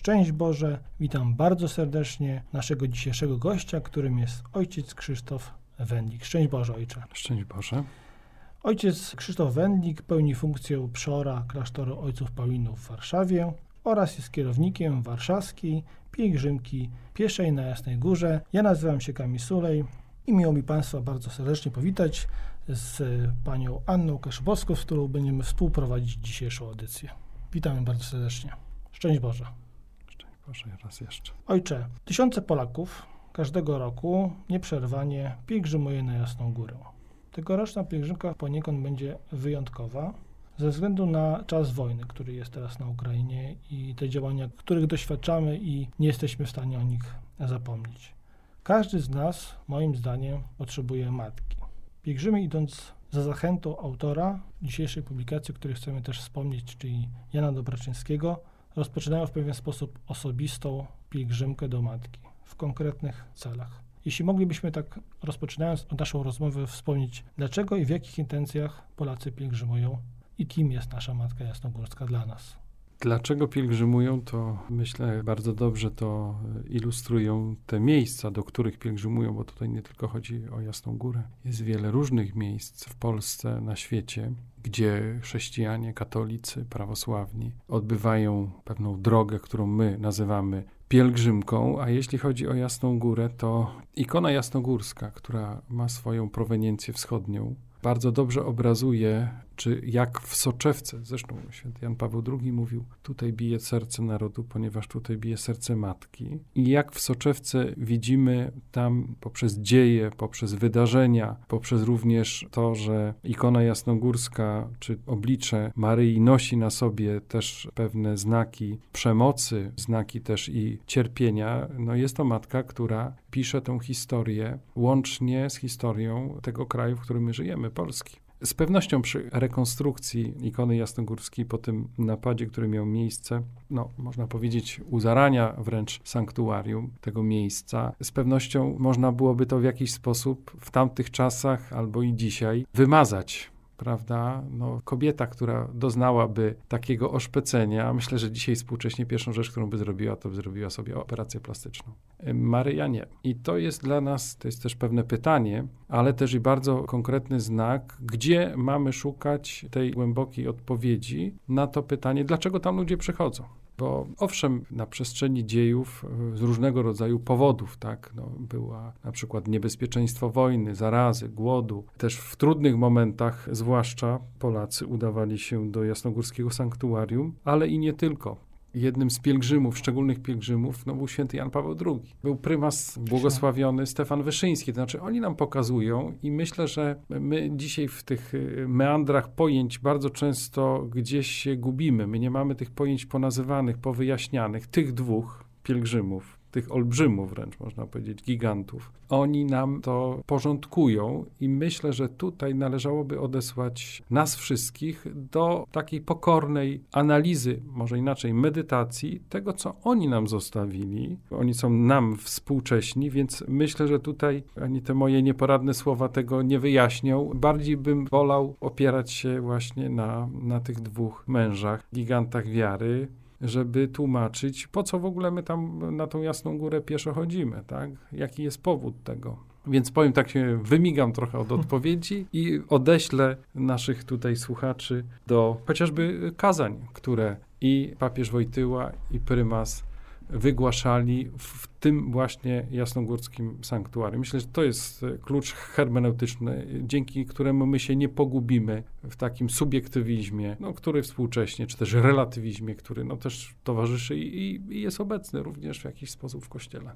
Szczęść Boże, witam bardzo serdecznie naszego dzisiejszego gościa, którym jest ojciec Krzysztof Wendlik. Szczęść Boże, ojcze. Szczęść Boże. Ojciec Krzysztof Wendlik pełni funkcję przora klasztoru ojców Paulinów w Warszawie oraz jest kierownikiem warszawskiej pielgrzymki pieszej na Jasnej Górze. Ja nazywam się Kamil Sulej i miło mi Państwa bardzo serdecznie powitać z panią Anną Kaszubowską, z którą będziemy współprowadzić dzisiejszą audycję. Witamy bardzo serdecznie. Szczęść Boże. Boże raz jeszcze. Ojcze, tysiące Polaków każdego roku nieprzerwanie pielgrzymuje na Jasną Górę. Tegoroczna pielgrzymka poniekąd będzie wyjątkowa ze względu na czas wojny, który jest teraz na Ukrainie i te działania, których doświadczamy i nie jesteśmy w stanie o nich zapomnieć. Każdy z nas, moim zdaniem, potrzebuje matki. Pielgrzymy idąc za zachętą autora dzisiejszej publikacji, o której chcemy też wspomnieć, czyli Jana Dobraczyńskiego, rozpoczynają w pewien sposób osobistą pielgrzymkę do matki w konkretnych celach. Jeśli moglibyśmy tak, rozpoczynając naszą rozmowę, wspomnieć, dlaczego i w jakich intencjach Polacy pielgrzymują i kim jest nasza Matka Jasnogórska dla nas. Dlaczego pielgrzymują, to myślę bardzo dobrze to ilustrują te miejsca, do których pielgrzymują, bo tutaj nie tylko chodzi o Jasną Górę. Jest wiele różnych miejsc w Polsce, na świecie, gdzie chrześcijanie, katolicy, prawosławni odbywają pewną drogę, którą my nazywamy pielgrzymką, a jeśli chodzi o Jasną Górę, to ikona jasnogórska, która ma swoją proweniencję wschodnią, bardzo dobrze obrazuje, czy jak w soczewce, zresztą święty Jan Paweł II mówił, tutaj bije serce narodu, ponieważ tutaj bije serce matki. I jak w soczewce widzimy tam poprzez dzieje, poprzez wydarzenia, poprzez również to, że ikona jasnogórska, czy oblicze Maryi nosi na sobie też pewne znaki przemocy, znaki też i cierpienia, no jest to matka, która pisze tę historię łącznie z historią tego kraju, w którym my żyjemy, Polski. Z pewnością przy rekonstrukcji ikony jasnogórskiej po tym napadzie, który miał miejsce, no można powiedzieć u zarania wręcz sanktuarium tego miejsca, z pewnością można byłoby to w jakiś sposób w tamtych czasach albo i dzisiaj wymazać prawda? No, kobieta, która doznałaby takiego oszpecenia, myślę, że dzisiaj współcześnie pierwszą rzecz, którą by zrobiła, to by zrobiła sobie operację plastyczną. Maryja nie. I to jest dla nas, to jest też pewne pytanie, ale też i bardzo konkretny znak, gdzie mamy szukać tej głębokiej odpowiedzi na to pytanie, dlaczego tam ludzie przychodzą. Bo owszem, na przestrzeni dziejów e, z różnego rodzaju powodów, tak, no, była na przykład niebezpieczeństwo wojny, zarazy, głodu. Też w trudnych momentach, zwłaszcza Polacy udawali się do jasnogórskiego sanktuarium, ale i nie tylko jednym z pielgrzymów, szczególnych pielgrzymów, no był święty Jan Paweł II. Był prymas błogosławiony Stefan Wyszyński. To znaczy oni nam pokazują i myślę, że my dzisiaj w tych y, meandrach pojęć bardzo często gdzieś się gubimy. My nie mamy tych pojęć ponazywanych, powyjaśnianych. Tych dwóch pielgrzymów, tych olbrzymów wręcz można powiedzieć, gigantów. Oni nam to porządkują i myślę, że tutaj należałoby odesłać nas wszystkich do takiej pokornej analizy, może inaczej medytacji tego, co oni nam zostawili. Oni są nam współcześni, więc myślę, że tutaj ani te moje nieporadne słowa tego nie wyjaśnią. Bardziej bym wolał opierać się właśnie na, na tych dwóch mężach, gigantach wiary, żeby tłumaczyć, po co w ogóle my tam na tą Jasną Górę pieszo chodzimy, tak? Jaki jest powód tego. Więc powiem tak, się wymigam trochę od odpowiedzi i odeślę naszych tutaj słuchaczy do chociażby kazań, które i papież Wojtyła, i prymas wygłaszali w tym właśnie jasnogórskim sanktuarium. Myślę, że to jest e, klucz hermeneutyczny, dzięki któremu my się nie pogubimy w takim subiektywizmie, no, który współcześnie, czy też relatywizmie, który no, też towarzyszy i, i jest obecny również w jakiś sposób w Kościele.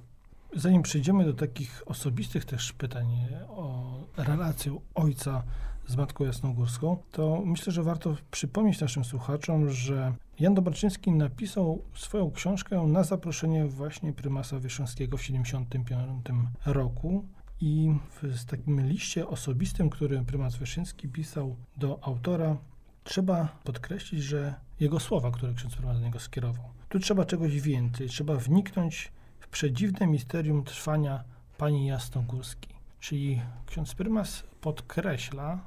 Zanim przejdziemy do takich osobistych też pytań o relację ojca z Matką Jasnogórską, to myślę, że warto przypomnieć naszym słuchaczom, że Jan Dobraczyński napisał swoją książkę na zaproszenie właśnie prymasa Wyszyńskiego w 1975 roku. I w takim liście osobistym, który prymas Wyszyński pisał do autora, trzeba podkreślić, że jego słowa, które ksiądz prymas do niego skierował. Tu trzeba czegoś więcej, trzeba wniknąć w przedziwne misterium trwania pani Jasnogórskiej. Czyli ksiądz prymas podkreśla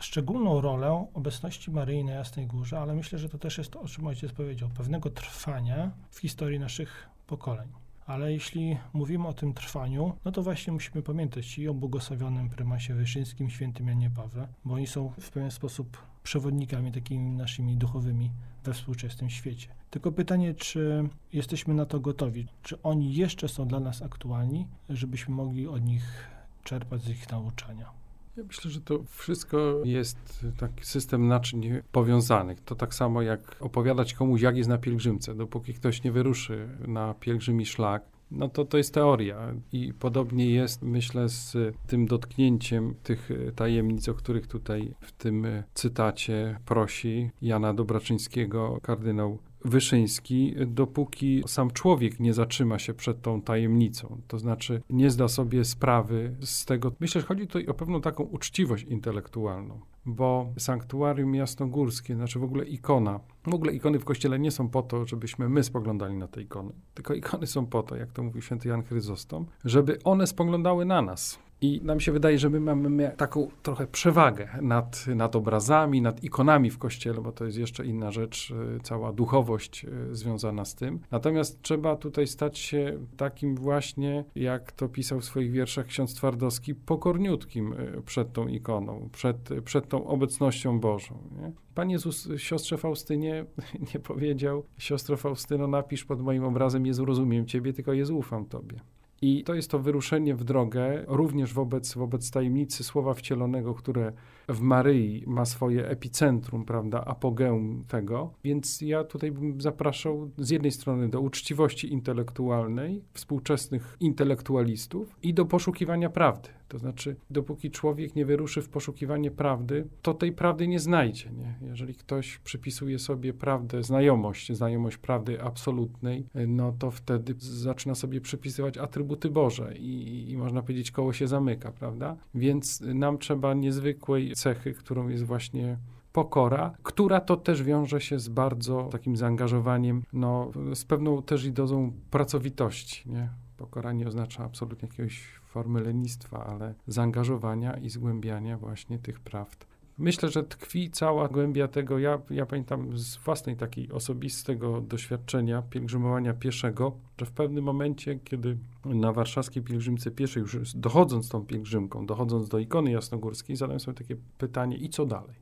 szczególną rolę obecności Maryi na Jasnej Górze, ale myślę, że to też jest to, o czym ojciec powiedział, pewnego trwania w historii naszych pokoleń. Ale jeśli mówimy o tym trwaniu, no to właśnie musimy pamiętać i o błogosławionym prymasie Wyszyńskim, świętym Janie Pawle, bo oni są w pewien sposób przewodnikami takimi naszymi duchowymi we współczesnym świecie. Tylko pytanie, czy jesteśmy na to gotowi? Czy oni jeszcze są dla nas aktualni, żebyśmy mogli od nich czerpać z ich nauczania? Ja myślę, że to wszystko jest taki system naczyń powiązanych. To tak samo jak opowiadać komuś, jak jest na pielgrzymce. Dopóki ktoś nie wyruszy na pielgrzymi szlak, no to to jest teoria i podobnie jest, myślę, z tym dotknięciem tych tajemnic, o których tutaj w tym cytacie prosi Jana Dobraczyńskiego kardynał Wyszyński, dopóki sam człowiek nie zatrzyma się przed tą tajemnicą, to znaczy nie zda sobie sprawy z tego. Myślę, że chodzi tutaj o pewną taką uczciwość intelektualną, bo sanktuarium jasnogórskie, znaczy w ogóle ikona, w ogóle ikony w kościele nie są po to, żebyśmy my spoglądali na te ikony, tylko ikony są po to, jak to mówił święty Jan Chryzostom, żeby one spoglądały na nas. I nam się wydaje, że my mamy taką trochę przewagę nad, nad obrazami, nad ikonami w kościele, bo to jest jeszcze inna rzecz, y, cała duchowość y, związana z tym. Natomiast trzeba tutaj stać się takim właśnie, jak to pisał w swoich wierszach ksiądz Twardowski, pokorniutkim y, przed tą ikoną, przed, przed tą obecnością Bożą. Nie? Pan Jezus siostrze Faustynie nie powiedział, siostro Faustyno, napisz pod moim obrazem, Jezu, rozumiem Ciebie, tylko Jezu, ufam Tobie. I to jest to wyruszenie w drogę, również wobec, wobec tajemnicy Słowa Wcielonego, które w Maryi ma swoje epicentrum, prawda, apogeum tego. Więc ja tutaj bym zapraszał z jednej strony do uczciwości intelektualnej współczesnych intelektualistów i do poszukiwania prawdy. To znaczy, dopóki człowiek nie wyruszy w poszukiwanie prawdy, to tej prawdy nie znajdzie. Nie? Jeżeli ktoś przypisuje sobie prawdę, znajomość, znajomość prawdy absolutnej, no to wtedy zaczyna sobie przypisywać atrybuty Boże i, i można powiedzieć, koło się zamyka, prawda? Więc nam trzeba niezwykłej cechy, którą jest właśnie pokora, która to też wiąże się z bardzo takim zaangażowaniem, no, z pewną też i dozą pracowitości, nie? Pokora nie oznacza absolutnie jakiegoś formy lenistwa, ale zaangażowania i zgłębiania właśnie tych prawd. Myślę, że tkwi cała głębia tego. Ja, ja pamiętam z własnej takiej osobistego doświadczenia pielgrzymowania pieszego, że w pewnym momencie, kiedy na warszawskiej pielgrzymce pieszej, już dochodząc tą pielgrzymką, dochodząc do ikony jasnogórskiej, zadałem sobie takie pytanie: i co dalej?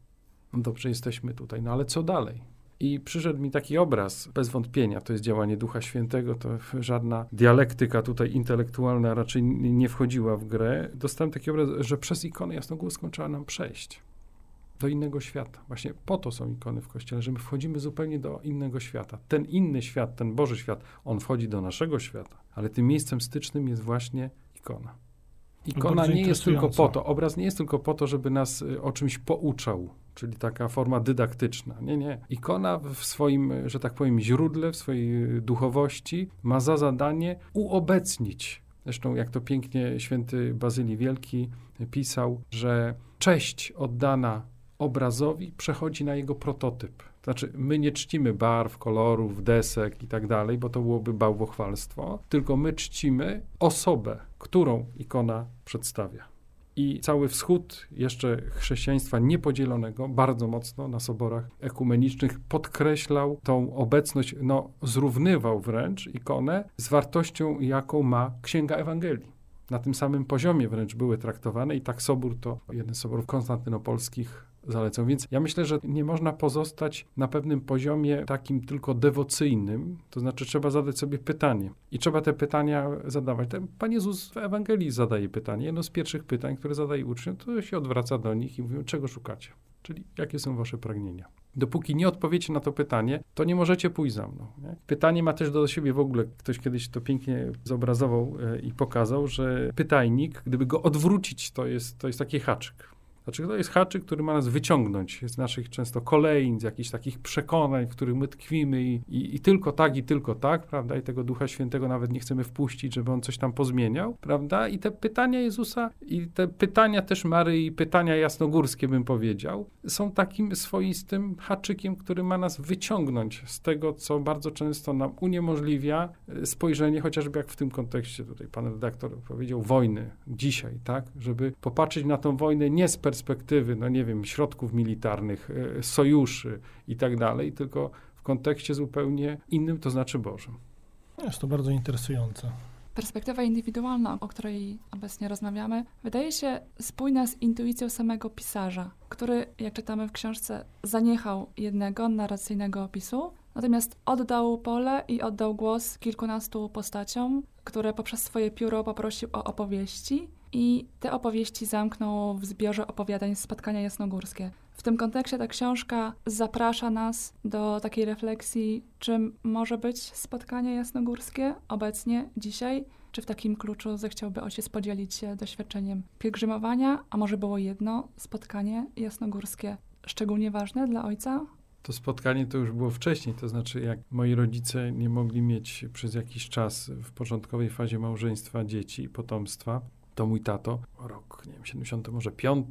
No dobrze, jesteśmy tutaj, no ale co dalej? I przyszedł mi taki obraz, bez wątpienia, to jest działanie Ducha Świętego, to żadna dialektyka tutaj intelektualna raczej nie wchodziła w grę. Dostałem taki obraz, że przez ikonę jasnogórską trzeba nam przejść do innego świata. Właśnie po to są ikony w Kościele, że my wchodzimy zupełnie do innego świata. Ten inny świat, ten Boży świat, on wchodzi do naszego świata, ale tym miejscem stycznym jest właśnie ikona. Ikona nie jest tylko po to, obraz nie jest tylko po to, żeby nas y, o czymś pouczał, czyli taka forma dydaktyczna. Nie, nie. Ikona w swoim, że tak powiem, źródle, w swojej duchowości ma za zadanie uobecnić. Zresztą, jak to pięknie święty Bazylii Wielki pisał, że cześć oddana obrazowi przechodzi na jego prototyp. To znaczy, my nie czcimy barw, kolorów, desek i tak dalej, bo to byłoby bałwochwalstwo, tylko my czcimy osobę, którą ikona przedstawia. I cały wschód jeszcze chrześcijaństwa niepodzielonego bardzo mocno na soborach ekumenicznych podkreślał tą obecność, no zrównywał wręcz ikonę z wartością, jaką ma Księga Ewangelii. Na tym samym poziomie wręcz były traktowane i tak sobór to jeden z soborów konstantynopolskich zalecą. Więc ja myślę, że nie można pozostać na pewnym poziomie takim tylko dewocyjnym, to znaczy trzeba zadać sobie pytanie i trzeba te pytania zadawać. Pan Jezus w Ewangelii zadaje pytanie. Jedno z pierwszych pytań, które zadaje uczniom, to się odwraca do nich i mówi, czego szukacie? Czyli jakie są wasze pragnienia? Dopóki nie odpowiecie na to pytanie, to nie możecie pójść za mną. Nie? Pytanie ma też do siebie w ogóle, ktoś kiedyś to pięknie zobrazował e, i pokazał, że pytajnik, gdyby go odwrócić, to jest, to jest taki haczyk. Znaczy, to jest haczyk, który ma nas wyciągnąć z naszych często kolejn, z jakichś takich przekonań, w których my tkwimy i, i, i, tylko tak, i tylko tak, prawda? I tego Ducha Świętego nawet nie chcemy wpuścić, żeby on coś tam pozmieniał, prawda? I te pytania Jezusa, i te pytania też Maryi, pytania jasnogórskie, bym powiedział, są takim swoistym haczykiem, który ma nas wyciągnąć z tego, co bardzo często nam uniemożliwia e, spojrzenie, chociażby jak w tym kontekście tutaj pan redaktor powiedział, wojny dzisiaj, tak? Żeby popatrzeć na tą wojnę nie z perspektywy, no nie wiem, środków militarnych, e, sojuszy i tak dalej, tylko w kontekście zupełnie innym, to znaczy Bożym. Jest to bardzo interesujące. Perspektywa indywidualna, o której obecnie rozmawiamy, wydaje się spójna z intuicją samego pisarza, który, jak czytamy w książce, zaniechał jednego narracyjnego opisu, natomiast oddał pole i oddał głos kilkunastu postaciom, które poprzez swoje pióro poprosił o opowieści i te opowieści zamknął w zbiorze opowiadań Spotkania Jasnogórskie. W tym kontekście ta książka zaprasza nas do takiej refleksji, czym może być spotkanie jasnogórskie obecnie, dzisiaj, czy w takim kluczu zechciałby ojciec podzielić się doświadczeniem pielgrzymowania, a może było jedno spotkanie jasnogórskie szczególnie ważne dla ojca? To spotkanie to już było wcześniej, to znaczy jak moi rodzice nie mogli mieć przez jakiś czas w początkowej fazie małżeństwa dzieci i potomstwa, to mój tato, rok, nie wiem, 70, może 5,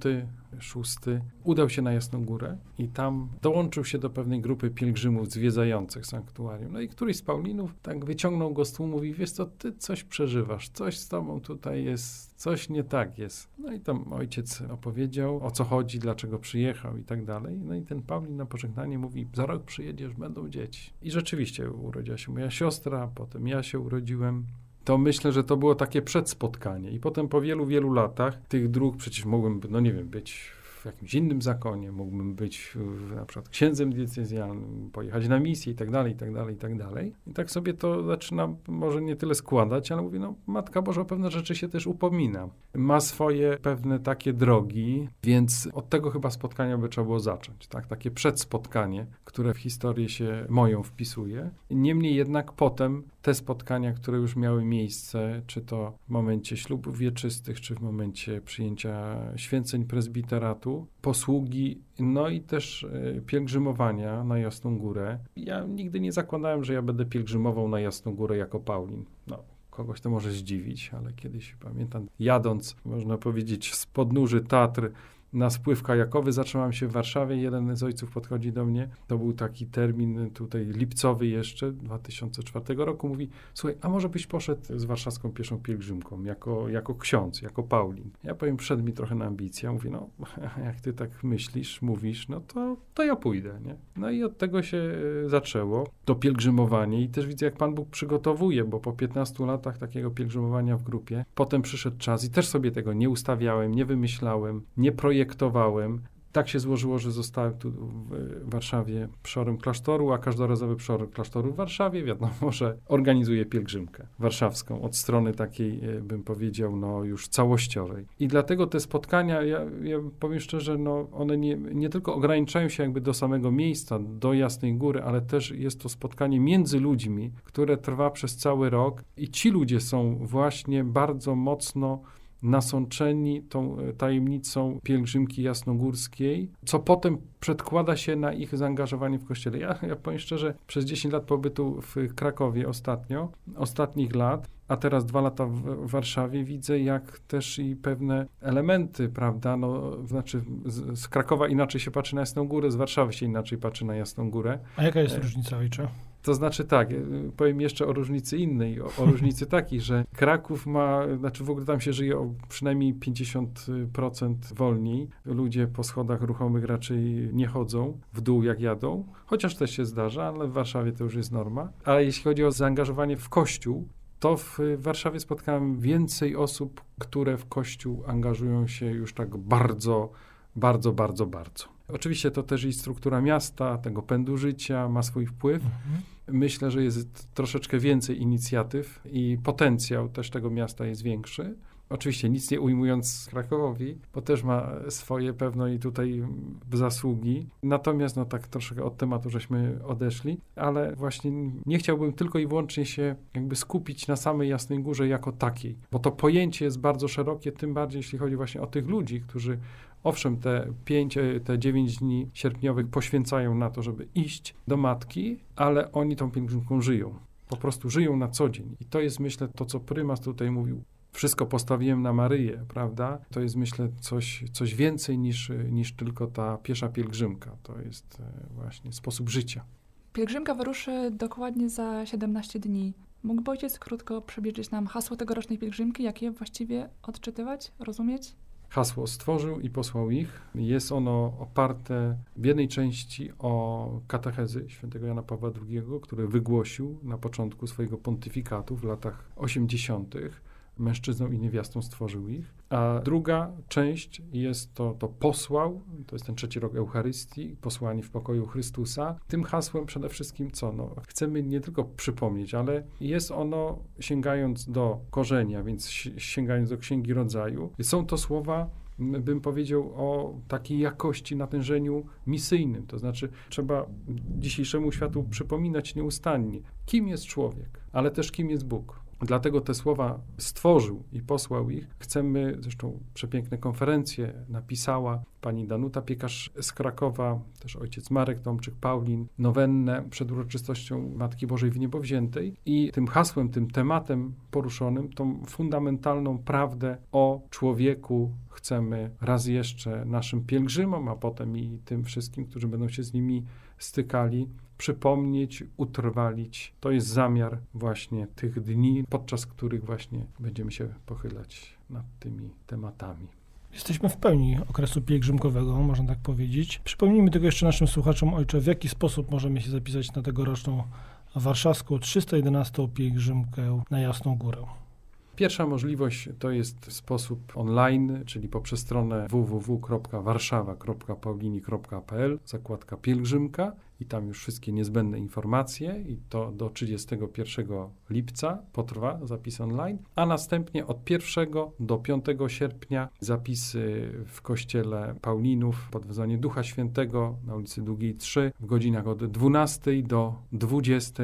6, udał się na Jasną Górę i tam dołączył się do pewnej grupy pielgrzymów zwiedzających sanktuarium. No i któryś z Paulinów tak wyciągnął go z tłumu, mówi, wiesz co, ty coś przeżywasz, coś z tobą tutaj jest, coś nie tak jest. No i tam ojciec opowiedział, o co chodzi, dlaczego przyjechał i tak dalej. No i ten Paulin na pożegnanie mówi, za rok przyjedziesz, będą dzieci. I rzeczywiście urodziła się moja siostra, potem ja się urodziłem to myślę, że to było takie przedspotkanie. I potem po wielu, wielu latach tych dróg przecież mogłem, no nie wiem, być w jakimś innym zakonie, mógłbym być na przykład księdzem diecezjalnym, pojechać na misję i tak dalej, i tak dalej, i tak dalej. I tak sobie to zaczynam może nie tyle składać, ale mówię, no Matka Boża o pewne rzeczy się też upomina. Ma swoje pewne takie drogi, więc od tego chyba spotkania by trzeba było zacząć, tak? Takie przedspotkanie, które w historię się moją wpisuje. Niemniej jednak potem te spotkania, które już miały miejsce, czy to w momencie ślubów wieczystych, czy w momencie przyjęcia święceń prezbiteratu, posługi, no i też e, pielgrzymowania na Jasną Górę. Ja nigdy nie zakładałem, że ja będę pielgrzymował na Jasną Górę jako Paulin. No, kogoś to może zdziwić, ale kiedyś pamiętam, jadąc, można powiedzieć, z podnóży Tatr na spływ kajakowy. Zatrzymałem się w Warszawie. Jeden z ojców podchodzi do mnie. To był taki termin tutaj lipcowy jeszcze, 2004 roku. Mówi, słuchaj, a może byś poszedł z warszawską pieszą pielgrzymką jako, jako ksiądz, jako Paulin. Ja powiem, wszedł mi trochę na ambicję. Mówi, no jak ty tak myślisz, mówisz, no to, to ja pójdę, nie? No i od tego się e, zaczęło to pielgrzymowanie i też widzę, jak Pan Bóg przygotowuje, bo po 15 latach takiego pielgrzymowania w grupie, potem przyszedł czas i też sobie tego nie ustawiałem, nie wymyślałem, nie projektowałem, projektowałem. Tak się złożyło, że zostałem tu w Warszawie przorem klasztoru, a każdorazowy przor klasztoru w Warszawie, wiadomo, że organizuje pielgrzymkę warszawską od strony takiej, e, bym powiedział, no już całościowej. I dlatego te spotkania, ja, ja powiem szczerze, no one nie, nie tylko ograniczają się jakby do samego miejsca, do Jasnej Góry, ale też jest to spotkanie między ludźmi, które trwa przez cały rok i ci ludzie są właśnie bardzo mocno nasączeni tą e, tajemnicą pielgrzymki jasnogórskiej, co potem przedkłada się na ich zaangażowanie w kościele. Ja, ja powiem szczerze, przez 10 lat pobytu w Krakowie ostatnio, ostatnich lat, a teraz dwa lata w Warszawie, widzę jak też i pewne elementy, prawda, no, znaczy z, z Krakowa inaczej się patrzy na Jasną Górę, z Warszawy się inaczej patrzy na Jasną Górę. A jaka jest e, różnica, ojcze? To znaczy tak, e, powiem jeszcze o różnicy innej, o, o różnicy takiej, że Kraków ma, znaczy w ogóle tam się żyje o przynajmniej 50% wolniej. Ludzie po schodach ruchomych raczej nie chodzą w dół jak jadą, chociaż też się zdarza, ale w Warszawie to już jest norma. Ale jeśli chodzi o zaangażowanie w kościół, to w Warszawie spotkałem więcej osób, które w kościół angażują się już tak bardzo, bardzo, bardzo, bardzo. Oczywiście to też i struktura miasta, tego pędu życia ma swój wpływ. Mhm. Myślę, że jest troszeczkę więcej inicjatyw i potencjał też tego miasta jest większy. Oczywiście nic nie ujmując Krakowowi, bo też ma swoje pewne i tutaj zasługi. Natomiast no tak troszkę od tematu żeśmy odeszli, ale właśnie nie chciałbym tylko i wyłącznie się jakby skupić na samej Jasnej Górze jako takiej, bo to pojęcie jest bardzo szerokie, tym bardziej jeśli chodzi właśnie o tych ludzi, którzy Owszem, te pięć, te dziewięć dni sierpniowych poświęcają na to, żeby iść do matki, ale oni tą pielgrzymką żyją. Po prostu żyją na co dzień. I to jest, myślę, to, co prymas tutaj mówił. Wszystko postawiłem na Maryję, prawda? To jest, myślę, coś, coś więcej niż, niż tylko ta piesza pielgrzymka. To jest e, właśnie sposób życia. Pielgrzymka wyruszy dokładnie za 17 dni. Mógłby ojciec krótko przybliżyć nam hasło tegorocznej pielgrzymki? Jak je właściwie odczytywać, rozumieć? Hasło stworzył i posłał ich. Jest ono oparte w jednej części o katechezy świętego Jana Pawła II, który wygłosił na początku swojego pontyfikatu w latach 80 mężczyzną i niewiastą stworzył ich. A druga część jest to, to posłał, to jest ten trzeci rok Eucharystii, posłani w pokoju Chrystusa. Tym hasłem przede wszystkim co? No, chcemy nie tylko przypomnieć, ale jest ono sięgając do korzenia, więc sięgając do Księgi Rodzaju. Są to słowa bym powiedział o takiej jakości, natężeniu misyjnym. To znaczy, trzeba dzisiejszemu światu przypominać nieustannie, kim jest człowiek, ale też kim jest Bóg. Dlatego te słowa stworzył i posłał ich. Chcemy, zresztą przepiękne konferencje napisała pani Danuta Piekarz z Krakowa, też ojciec Marek Tomczyk, Paulin, nowennę przed uroczystością Matki Bożej w Niebo Wziętej i tym hasłem, tym tematem poruszonym, tą fundamentalną prawdę o człowieku chcemy raz jeszcze naszym pielgrzymom, a potem i tym wszystkim, którzy będą się z nimi stykali, przypomnieć, utrwalić. To jest zamiar właśnie tych dni, podczas których właśnie będziemy się pochylać nad tymi tematami. Jesteśmy w pełni okresu pielgrzymkowego, można tak powiedzieć. Przypomnijmy tylko jeszcze naszym słuchaczom, ojcze, w jaki sposób możemy się zapisać na tegoroczną warszawską 311 pielgrzymkę na Jasną Górę. Pierwsza możliwość to jest sposób online, czyli poprzez stronę www.warszawa.paulini.pl, zakładka pielgrzymka i tam już wszystkie niezbędne informacje i to do 31 lipca potrwa zapis online, a następnie od 1 do 5 sierpnia zapisy w kościele Paulinów pod wezwaniem Ducha Świętego na ulicy Długiej 3 w godzinach od 12 do 20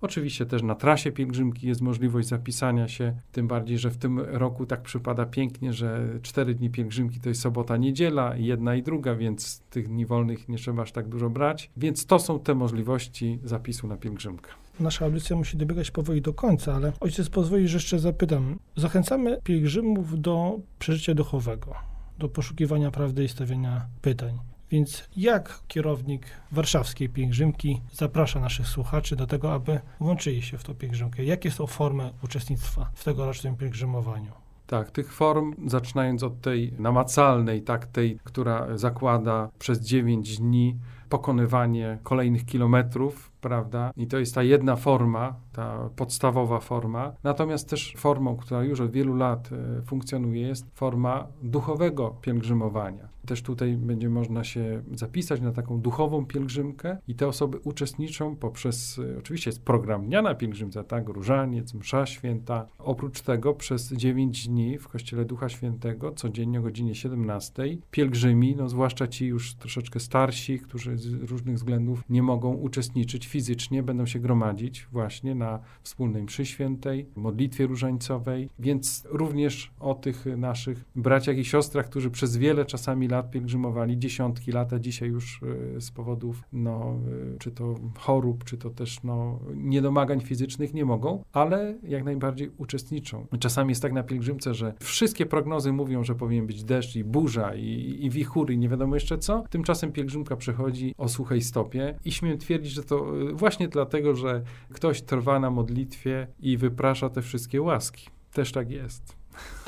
Oczywiście też na trasie pielgrzymki jest możliwość zapisania się, tym bardziej, że w tym roku tak przypada pięknie, że cztery dni pielgrzymki to jest sobota, niedziela, jedna i druga, więc tych dni wolnych nie trzeba aż tak dużo brać. Więc to są te możliwości zapisu na pielgrzymkę. Nasza audycja musi dobiegać powoli do końca, ale ojciec pozwoli, że jeszcze zapytam. Zachęcamy pielgrzymów do przeżycia duchowego, do poszukiwania prawdy i stawiania pytań. Więc jak kierownik warszawskiej pielgrzymki zaprasza naszych słuchaczy do tego, aby włączyli się w tą pielgrzymkę? Jakie są formy uczestnictwa w tegorocznym pielgrzymowaniu? Tak, tych form, zaczynając od tej namacalnej, tak, tej, która zakłada przez 9 dni pokonywanie kolejnych kilometrów, prawda? I to jest ta jedna forma, ta podstawowa forma. Natomiast też formą, która już od wielu lat e, funkcjonuje, jest forma duchowego pielgrzymowania. Też tutaj będzie można się zapisać na taką duchową pielgrzymkę i te osoby uczestniczą poprzez, e, oczywiście jest program Dnia na pielgrzymce, tak, różaniec, msza święta. Oprócz tego przez 9 dni w Kościele Ducha Świętego, codziennie o godzinie 17, pielgrzymi, no zwłaszcza ci już troszeczkę starsi, którzy z różnych względów nie mogą uczestniczyć fizycznie, będą się gromadzić właśnie na wspólnej mszy świętej, modlitwie różańcowej, więc również o tych naszych braciach i siostrach, którzy przez wiele czasami lat pielgrzymowali, dziesiątki lat, a dzisiaj już e, z powodów, no, e, czy to chorób, czy to też, no, niedomagań fizycznych nie mogą, ale jak najbardziej uczestniczą. Czasami jest tak na pielgrzymce, że wszystkie prognozy mówią, że powinien być deszcz i burza i, i i nie wiadomo jeszcze co. Tymczasem pielgrzymka przychodzi o suchej stopie i śmiem twierdzić, że to właśnie dlatego, że ktoś trwa na modlitwie i wyprasza te wszystkie łaski. Też tak jest.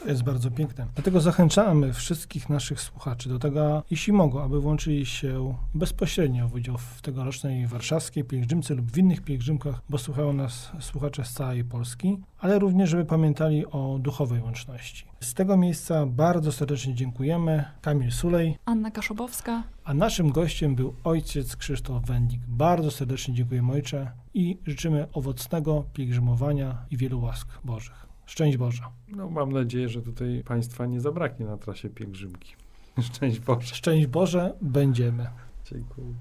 To jest bardzo piękne. Dlatego zachęcamy wszystkich naszych słuchaczy do tego, jeśli mogą, aby włączyli się bezpośrednio w udział w tegorocznej warszawskiej pielgrzymce lub w innych pielgrzymkach, bo słuchają nas słuchacze z całej Polski, ale również, żeby pamiętali o duchowej łączności. Z tego miejsca bardzo serdecznie dziękujemy. Kamil Sulej, Anna Kaszubowska, a naszym gościem był ojciec Krzysztof Wendlik. Bardzo serdecznie dziękujemy ojcze i życzymy owocnego pielgrzymowania i wielu łask Bożych. Szczęść Boże. No, mam nadzieję, że tutaj Państwa nie zabraknie na trasie pielgrzymki. Szczęść Boże. Szczęść Boże, będziemy. Dziękuję.